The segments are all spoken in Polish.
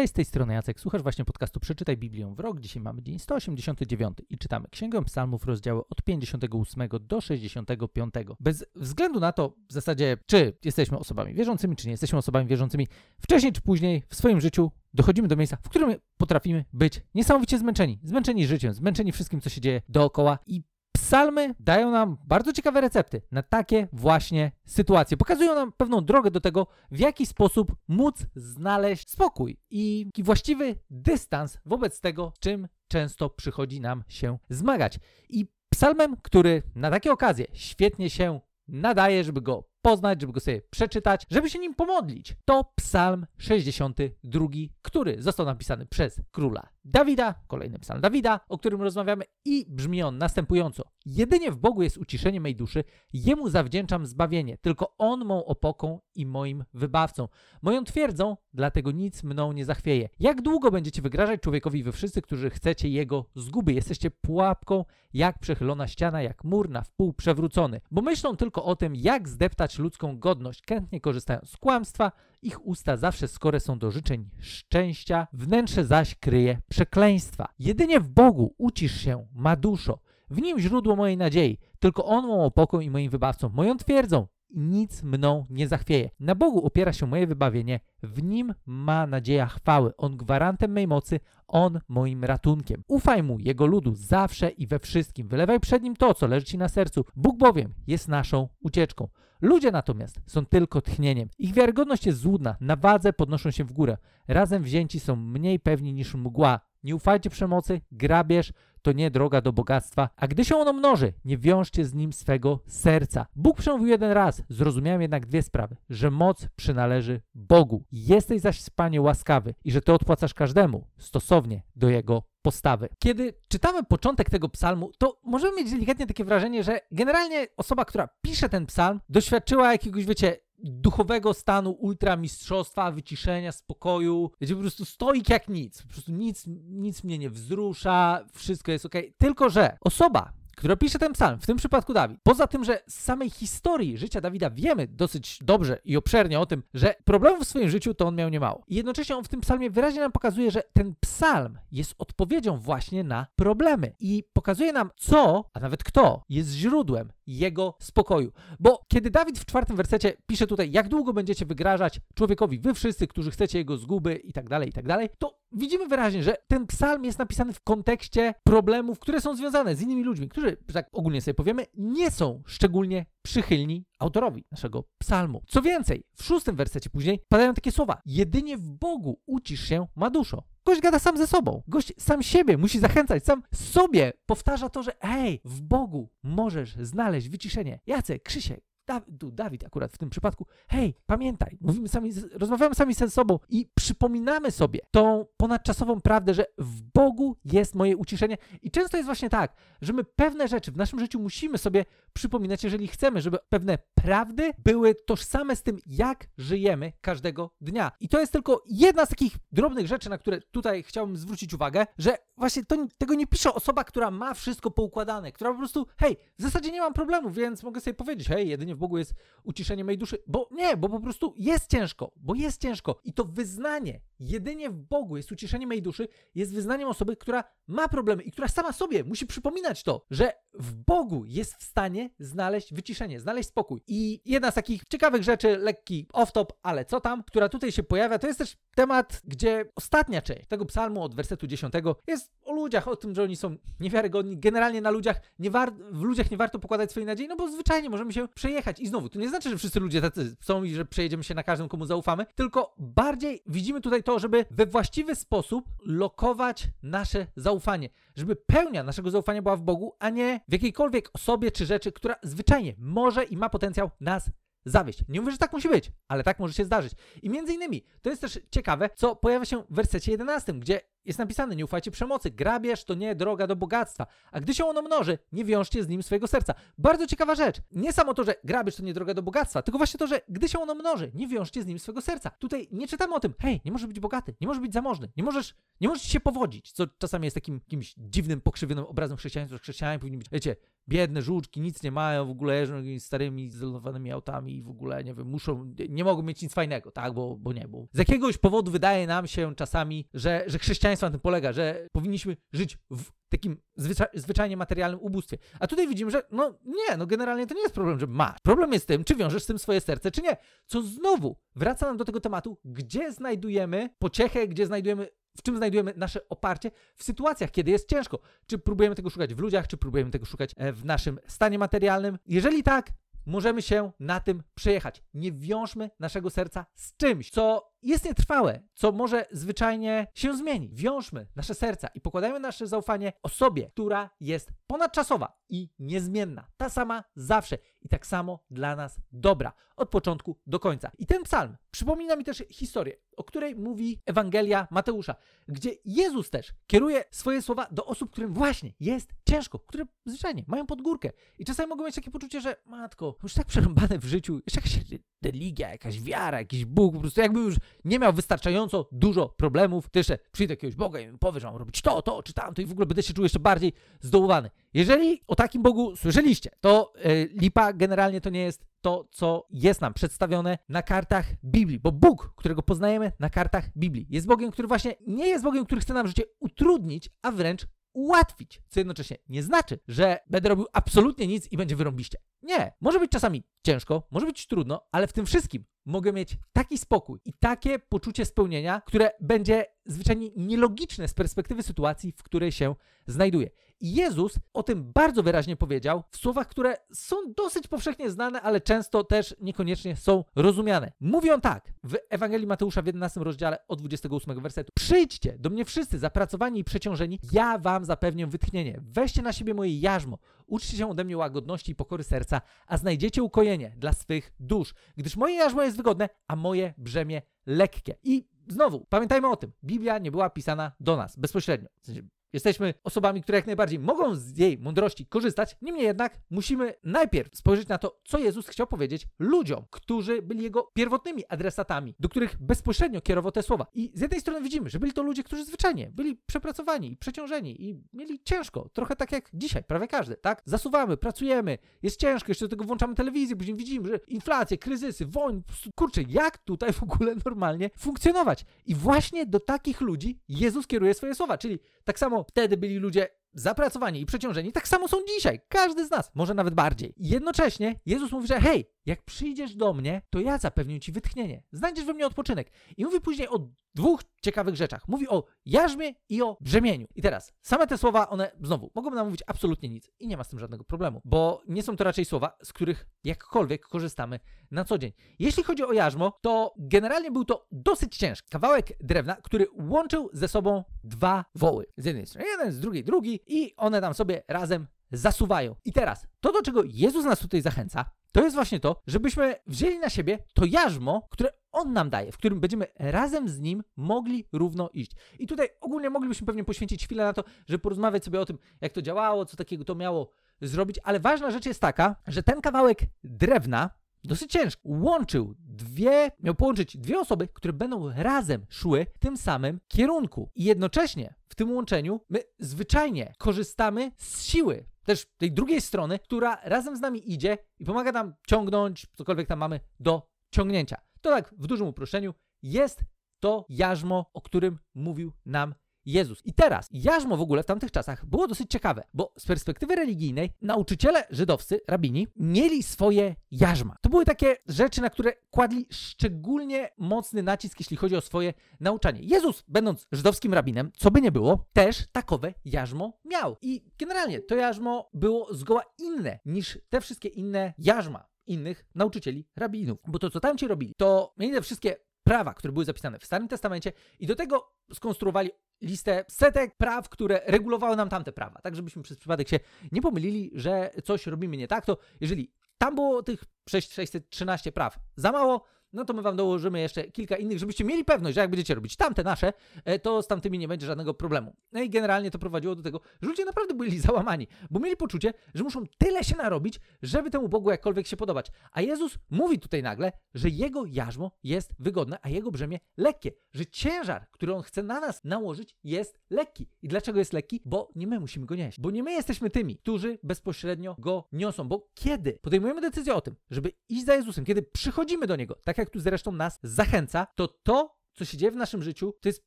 Cześć, z tej strony Jacek. Słuchasz właśnie podcastu Przeczytaj Biblię w rok. Dzisiaj mamy dzień 189 i czytamy Księgę Psalmów, rozdziały od 58 do 65. Bez względu na to w zasadzie, czy jesteśmy osobami wierzącymi, czy nie jesteśmy osobami wierzącymi, wcześniej czy później w swoim życiu dochodzimy do miejsca, w którym potrafimy być niesamowicie zmęczeni. Zmęczeni życiem, zmęczeni wszystkim, co się dzieje dookoła i Psalmy dają nam bardzo ciekawe recepty na takie właśnie sytuacje. Pokazują nam pewną drogę do tego, w jaki sposób móc znaleźć spokój i właściwy dystans wobec tego, czym często przychodzi nam się zmagać. I psalmem, który na takie okazje świetnie się nadaje, żeby go poznać, żeby go sobie przeczytać, żeby się nim pomodlić. To Psalm 62, który został napisany przez króla Dawida, kolejny psalm Dawida, o którym rozmawiamy i brzmi on następująco. Jedynie w Bogu jest uciszenie mej duszy, Jemu zawdzięczam zbawienie, tylko On mą opoką i moim wybawcą. Moją twierdzą, dlatego nic mną nie zachwieje. Jak długo będziecie wygrażać człowiekowi wy wszyscy, którzy chcecie Jego zguby? Jesteście pułapką, jak przechylona ściana, jak mur na wpół przewrócony. Bo myślą tylko o tym, jak zdeptać ludzką godność, chętnie korzystają z kłamstwa, ich usta zawsze skore są do życzeń szczęścia, wnętrze zaś kryje przekleństwa. Jedynie w Bogu ucisz się, ma duszo. W nim źródło mojej nadziei. Tylko On mą opoką i moim wybawcą, moją twierdzą. Nic mną nie zachwieje. Na Bogu opiera się moje wybawienie, w Nim ma nadzieja chwały. On gwarantem mej mocy, On moim ratunkiem. Ufaj Mu, Jego ludu, zawsze i we wszystkim. Wylewaj przed Nim to, co leży Ci na sercu. Bóg bowiem jest naszą ucieczką. Ludzie natomiast są tylko tchnieniem. Ich wiarygodność jest złudna, na wadze podnoszą się w górę. Razem wzięci są mniej pewni niż mgła. Nie ufajcie przemocy, grabież to nie droga do bogactwa, a gdy się ono mnoży, nie wiążcie z nim swego serca. Bóg przemówił jeden raz, zrozumiałem jednak dwie sprawy, że moc przynależy Bogu. Jesteś zaś, Panie, łaskawy i że Ty odpłacasz każdemu stosownie do jego postawy. Kiedy czytamy początek tego psalmu, to możemy mieć delikatnie takie wrażenie, że generalnie osoba, która pisze ten psalm, doświadczyła jakiegoś, wiecie, duchowego stanu ultramistrzostwa, wyciszenia, spokoju. Wiecie, po prostu stoik jak nic. Po prostu nic, nic mnie nie wzrusza, wszystko jest ok. Tylko, że osoba, która pisze ten psalm, w tym przypadku Dawid. Poza tym, że z samej historii życia Dawida wiemy dosyć dobrze i obszernie o tym, że problemów w swoim życiu to on miał niemało. I jednocześnie on w tym psalmie wyraźnie nam pokazuje, że ten psalm jest odpowiedzią właśnie na problemy i pokazuje nam co, a nawet kto jest źródłem jego spokoju. Bo kiedy Dawid w czwartym wersecie pisze tutaj, jak długo będziecie wygrażać człowiekowi, wy wszyscy, którzy chcecie jego zguby i tak dalej, i tak dalej, to widzimy wyraźnie, że ten psalm jest napisany w kontekście problemów, które są związane z innymi ludźmi, którzy, tak ogólnie sobie powiemy, nie są szczególnie przychylni autorowi naszego psalmu. Co więcej, w szóstym wersecie później padają takie słowa: Jedynie w Bogu ucisz się, ma duszo. Gość gada sam ze sobą. Gość sam siebie musi zachęcać, sam sobie powtarza to, że hej, w Bogu możesz znaleźć wyciszenie. Jacek, Krzysiek, Dawid, Dawid akurat w tym przypadku, hej, pamiętaj, mówimy sami, rozmawiamy sami ze sobą i przypominamy sobie tą ponadczasową prawdę, że w Bogu jest moje uciszenie. I często jest właśnie tak, że my pewne rzeczy w naszym życiu musimy sobie przypominać, jeżeli chcemy, żeby pewne prawdy były tożsame z tym, jak żyjemy każdego dnia. I to jest tylko jedna z takich drobnych rzeczy, na które tutaj chciałbym zwrócić uwagę, że właśnie to, tego nie pisze osoba, która ma wszystko poukładane, która po prostu, hej, w zasadzie nie mam problemu, więc mogę sobie powiedzieć, hej, jedynie w Bogu jest uciszenie mojej duszy, bo nie, bo po prostu jest ciężko, bo jest ciężko. I to wyznanie, jedynie w Bogu jest uciszenie mojej duszy, jest wyznaniem osoby, która ma problemy i która sama sobie musi przypominać to, że w Bogu jest w stanie znaleźć wyciszenie, znaleźć spokój. I jedna z takich ciekawych rzeczy, lekki off-top, ale co tam, która tutaj się pojawia, to jest też temat, gdzie ostatnia część tego psalmu od wersetu 10 jest o ludziach, o tym, że oni są niewiarygodni. Generalnie na ludziach nie war- w ludziach nie warto pokładać swojej nadziei, no bo zwyczajnie możemy się przejechać. I znowu, to nie znaczy, że wszyscy ludzie tacy są i że przejedziemy się na każdym, komu zaufamy, tylko bardziej widzimy tutaj to, żeby we właściwy sposób lokować nasze zaufanie, żeby pełnia naszego zaufania była w Bogu, a nie w jakiejkolwiek osobie czy rzeczy, która zwyczajnie może i ma potencjał nas zawieść. Nie mówię, że tak musi być, ale tak może się zdarzyć. I między innymi, to jest też ciekawe, co pojawia się w wersecie 11, gdzie jest napisane, nie ufajcie przemocy, grabież to nie droga do bogactwa, a gdy się ono mnoży, nie wiążcie z nim swojego serca. Bardzo ciekawa rzecz. Nie samo to, że grabież to nie droga do bogactwa, tylko właśnie to, że gdy się ono mnoży, nie wiążcie z nim swojego serca. Tutaj nie czytamy o tym, hej, nie możesz być bogaty, nie możesz być zamożny, nie możesz, nie możesz się powodzić, co czasami jest takim jakimś dziwnym, pokrzywionym obrazem chrześcijaństwa, że chrześcijanie powinni być, wiecie, biedne żuczki, nic nie mają, w ogóle jeżdżą jakimiś starymi, izolowanymi autami i w ogóle, nie wiem, muszą, nie mogą mieć nic fajnego, tak, bo, bo nie, bo z jakiegoś powodu wydaje nam się czasami, że, że chrześcijaństwo na tym polega, że powinniśmy żyć w takim zwycza zwyczajnie materialnym ubóstwie. A tutaj widzimy, że no nie, no generalnie to nie jest problem, że masz. Problem jest tym, czy wiążesz z tym swoje serce, czy nie. Co znowu wraca nam do tego tematu, gdzie znajdujemy pociechę, gdzie znajdujemy w czym znajdujemy nasze oparcie w sytuacjach, kiedy jest ciężko. Czy próbujemy tego szukać w ludziach, czy próbujemy tego szukać e, w naszym stanie materialnym? Jeżeli tak, możemy się na tym przejechać. Nie wiążmy naszego serca z czymś, co jest nietrwałe, co może zwyczajnie się zmieni. Wiążmy nasze serca i pokładajmy nasze zaufanie osobie, która jest ponadczasowa i niezmienna. Ta sama zawsze i tak samo dla nas dobra. Od początku do końca. I ten psalm przypomina mi też historię, o której mówi Ewangelia Mateusza, gdzie Jezus też kieruje swoje słowa do osób, którym właśnie jest ciężko, które zwyczajnie mają podgórkę. I czasami mogą mieć takie poczucie, że matko, już tak przerąbane w życiu, jeszcze jakaś religia, jakaś wiara, jakiś Bóg, po prostu jakby już nie miał wystarczająco dużo problemów, to jeszcze przyjdzie jakiegoś Boga i powie, że mam robić to, to czy tamto i w ogóle będę się czuł jeszcze bardziej zdołowany. Jeżeli o takim Bogu słyszeliście, to yy, lipa generalnie to nie jest to, co jest nam przedstawione na kartach Biblii, bo Bóg, którego poznajemy na kartach Biblii, jest Bogiem, który właśnie nie jest Bogiem, który chce nam życie utrudnić, a wręcz ułatwić, co jednocześnie nie znaczy, że będę robił absolutnie nic i będzie wyrąbiście. Nie, może być czasami ciężko, może być trudno, ale w tym wszystkim mogę mieć taki spokój i takie poczucie spełnienia, które będzie zwyczajnie nielogiczne z perspektywy sytuacji, w której się znajduję. I Jezus o tym bardzo wyraźnie powiedział w słowach, które są dosyć powszechnie znane, ale często też niekoniecznie są rozumiane. Mówi on tak w Ewangelii Mateusza w 11 rozdziale od 28 wersetu. Przyjdźcie do mnie wszyscy zapracowani i przeciążeni, ja wam zapewnię wytchnienie. Weźcie na siebie moje jarzmo, uczcie się ode mnie łagodności i pokory serca, a znajdziecie ukojenie dla swych dusz, gdyż moje jarzmo jest wygodne, a moje brzemię lekkie. I znowu, pamiętajmy o tym, Biblia nie była pisana do nas bezpośrednio. W sensie, Jesteśmy osobami, które jak najbardziej mogą z jej mądrości korzystać, niemniej jednak musimy najpierw spojrzeć na to, co Jezus chciał powiedzieć ludziom, którzy byli jego pierwotnymi adresatami, do których bezpośrednio kierował te słowa. I z jednej strony widzimy, że byli to ludzie, którzy zwyczajnie byli przepracowani, przeciążeni i mieli ciężko, trochę tak jak dzisiaj, prawie każdy, tak? Zasuwamy, pracujemy, jest ciężko, jeszcze do tego włączamy telewizję, później widzimy, że inflacje, kryzysy, wojny, kurczę, jak tutaj w ogóle normalnie funkcjonować? I właśnie do takich ludzi Jezus kieruje swoje słowa, czyli tak samo wtedy byli ludzie zapracowani i przeciążeni, tak samo są dzisiaj. Każdy z nas, może nawet bardziej. Jednocześnie Jezus mówi, że hej, jak przyjdziesz do mnie, to ja zapewnię ci wytchnienie. Znajdziesz we mnie odpoczynek. I mówi później o dwóch ciekawych rzeczach. Mówi o jarzmie i o brzemieniu. I teraz, same te słowa, one znowu mogą nam mówić absolutnie nic i nie ma z tym żadnego problemu, bo nie są to raczej słowa, z których jakkolwiek korzystamy na co dzień. Jeśli chodzi o jarzmo, to generalnie był to dosyć ciężki kawałek drewna, który łączył ze sobą dwa woły. Z jednej strony jeden, z drugiej drugi i one tam sobie razem zasuwają. I teraz, to do czego Jezus nas tutaj zachęca, to jest właśnie to, żebyśmy wzięli na siebie to jarzmo, które On nam daje, w którym będziemy razem z Nim mogli równo iść. I tutaj ogólnie moglibyśmy pewnie poświęcić chwilę na to, żeby porozmawiać sobie o tym, jak to działało, co takiego to miało zrobić, ale ważna rzecz jest taka, że ten kawałek drewna, dosyć ciężki, łączył dwie, miał połączyć dwie osoby, które będą razem szły w tym samym kierunku. I jednocześnie w tym łączeniu my zwyczajnie korzystamy z siły też tej drugiej strony, która razem z nami idzie i pomaga nam ciągnąć cokolwiek tam mamy do ciągnięcia. To tak w dużym uproszczeniu jest to jarzmo, o którym mówił nam Jezus. I teraz, jarzmo w ogóle w tamtych czasach było dosyć ciekawe, bo z perspektywy religijnej nauczyciele żydowscy, rabini, mieli swoje jarzma. To były takie rzeczy, na które kładli szczególnie mocny nacisk, jeśli chodzi o swoje nauczanie. Jezus, będąc żydowskim rabinem, co by nie było, też takowe jarzmo miał. I generalnie to jarzmo było zgoła inne niż te wszystkie inne jarzma innych nauczycieli rabinów. Bo to, co tam ci robili, to mieli te wszystkie prawa, które były zapisane w Starym Testamencie i do tego skonstruowali listę setek praw, które regulowały nam tamte prawa, tak żebyśmy przez przypadek się nie pomylili, że coś robimy nie tak, to jeżeli tam było tych 613 praw za mało, no to my wam dołożymy jeszcze kilka innych, żebyście mieli pewność, że jak będziecie robić tamte nasze, e, to z tamtymi nie będzie żadnego problemu. No i generalnie to prowadziło do tego, że ludzie naprawdę byli załamani, bo mieli poczucie, że muszą tyle się narobić, żeby temu Bogu jakkolwiek się podobać. A Jezus mówi tutaj nagle, że jego jarzmo jest wygodne, a jego brzemię lekkie, że ciężar, który on chce na nas nałożyć, jest lekki. I dlaczego jest lekki? Bo nie my musimy go nieść. Bo nie my jesteśmy tymi, którzy bezpośrednio go niosą. Bo kiedy podejmujemy decyzję o tym, żeby iść za Jezusem, kiedy przychodzimy do niego, tak jak tu zresztą nas zachęca, to to co się dzieje w naszym życiu, to jest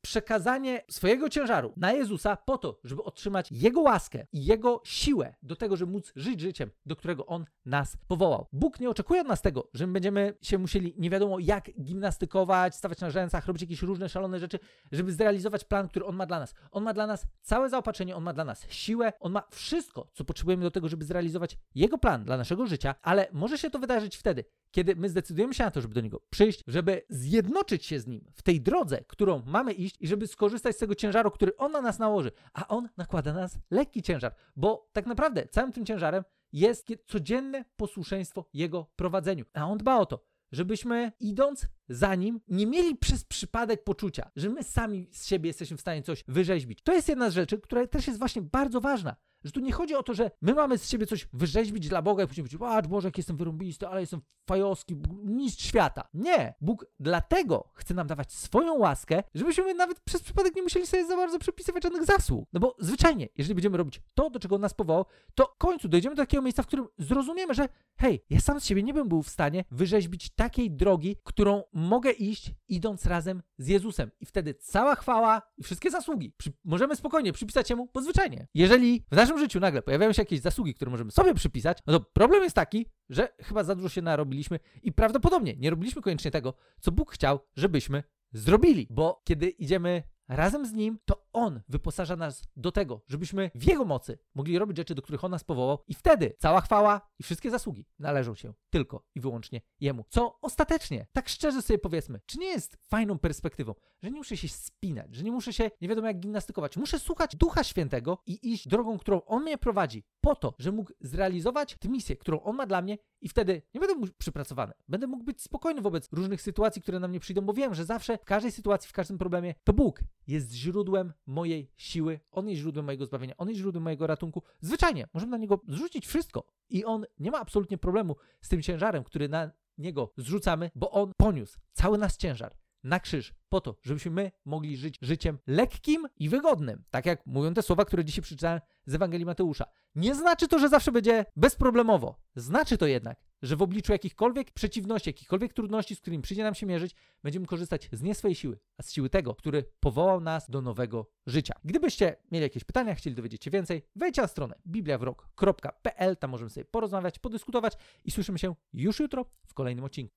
przekazanie swojego ciężaru na Jezusa po to, żeby otrzymać Jego łaskę i Jego siłę do tego, żeby móc żyć życiem, do którego On nas powołał. Bóg nie oczekuje od nas tego, że my będziemy się musieli nie wiadomo jak gimnastykować, stawać na rzęsach, robić jakieś różne szalone rzeczy, żeby zrealizować plan, który On ma dla nas. On ma dla nas całe zaopatrzenie, On ma dla nas siłę, On ma wszystko, co potrzebujemy do tego, żeby zrealizować Jego plan dla naszego życia, ale może się to wydarzyć wtedy, kiedy my zdecydujemy się na to, żeby do Niego przyjść, żeby zjednoczyć się z Nim w tej drodze, którą mamy iść i żeby skorzystać z tego ciężaru, który On na nas nałoży, a On nakłada na nas lekki ciężar, bo tak naprawdę całym tym ciężarem jest codzienne posłuszeństwo Jego prowadzeniu, a On dba o to, żebyśmy idąc za nim nie mieli przez przypadek poczucia, że my sami z siebie jesteśmy w stanie coś wyrzeźbić. To jest jedna z rzeczy, która też jest właśnie bardzo ważna. Że tu nie chodzi o to, że my mamy z siebie coś wyrzeźbić dla Boga i później powiedzieć, patrz Boże, jak jestem wyrąbisty, ale jestem fajowski, mistrz świata. Nie. Bóg dlatego chce nam dawać swoją łaskę, żebyśmy nawet przez przypadek nie musieli sobie za bardzo przypisywać żadnych zasług. No bo zwyczajnie, jeżeli będziemy robić to, do czego on nas powołał, to w końcu dojdziemy do takiego miejsca, w którym zrozumiemy, że hej, ja sam z siebie nie bym był w stanie wyrzeźbić takiej drogi, którą mogę iść, idąc razem z Jezusem. I wtedy cała chwała i wszystkie zasługi przy, możemy spokojnie przypisać Jemu, bo zwyczajnie. Jeżeli w naszym życiu nagle pojawiają się jakieś zasługi, które możemy sobie przypisać, no to problem jest taki, że chyba za dużo się narobiliśmy i prawdopodobnie nie robiliśmy koniecznie tego, co Bóg chciał, żebyśmy zrobili. Bo kiedy idziemy razem z Nim, to On wyposaża nas do tego, żebyśmy w Jego mocy mogli robić rzeczy, do których On nas powołał i wtedy cała chwała i wszystkie zasługi należą się tylko i wyłącznie Jemu. Co ostatecznie, tak szczerze sobie powiedzmy, czy nie jest fajną perspektywą, że nie muszę się spinać, że nie muszę się nie wiadomo jak gimnastykować, muszę słuchać Ducha Świętego i iść drogą, którą On mnie prowadzi, po to, że mógł zrealizować tę misję, którą On ma dla mnie i wtedy nie będę mógł przypracowany. Będę mógł być spokojny wobec różnych sytuacji, które na mnie przyjdą, bo wiem, że zawsze w każdej sytuacji, w każdym problemie to Bóg jest źródłem mojej siły, On jest źródłem mojego zbawienia, On jest źródłem mojego ratunku. Zwyczajnie, możemy na Niego zrzucić wszystko i On nie ma absolutnie problemu z tym ciężarem, który na Niego zrzucamy, bo On poniósł cały nasz ciężar na krzyż po to, żebyśmy my mogli żyć życiem lekkim i wygodnym. Tak jak mówią te słowa, które dzisiaj przeczytałem z Ewangelii Mateusza. Nie znaczy to, że zawsze będzie bezproblemowo. Znaczy to jednak, że w obliczu jakichkolwiek przeciwności, jakichkolwiek trudności, z którymi przyjdzie nam się mierzyć, będziemy korzystać z nie swojej siły, a z siły tego, który powołał nas do nowego życia. Gdybyście mieli jakieś pytania, chcieli dowiedzieć się więcej, wejdźcie na stronę bibliawrok.pl, tam możemy sobie porozmawiać, podyskutować i słyszymy się już jutro w kolejnym odcinku.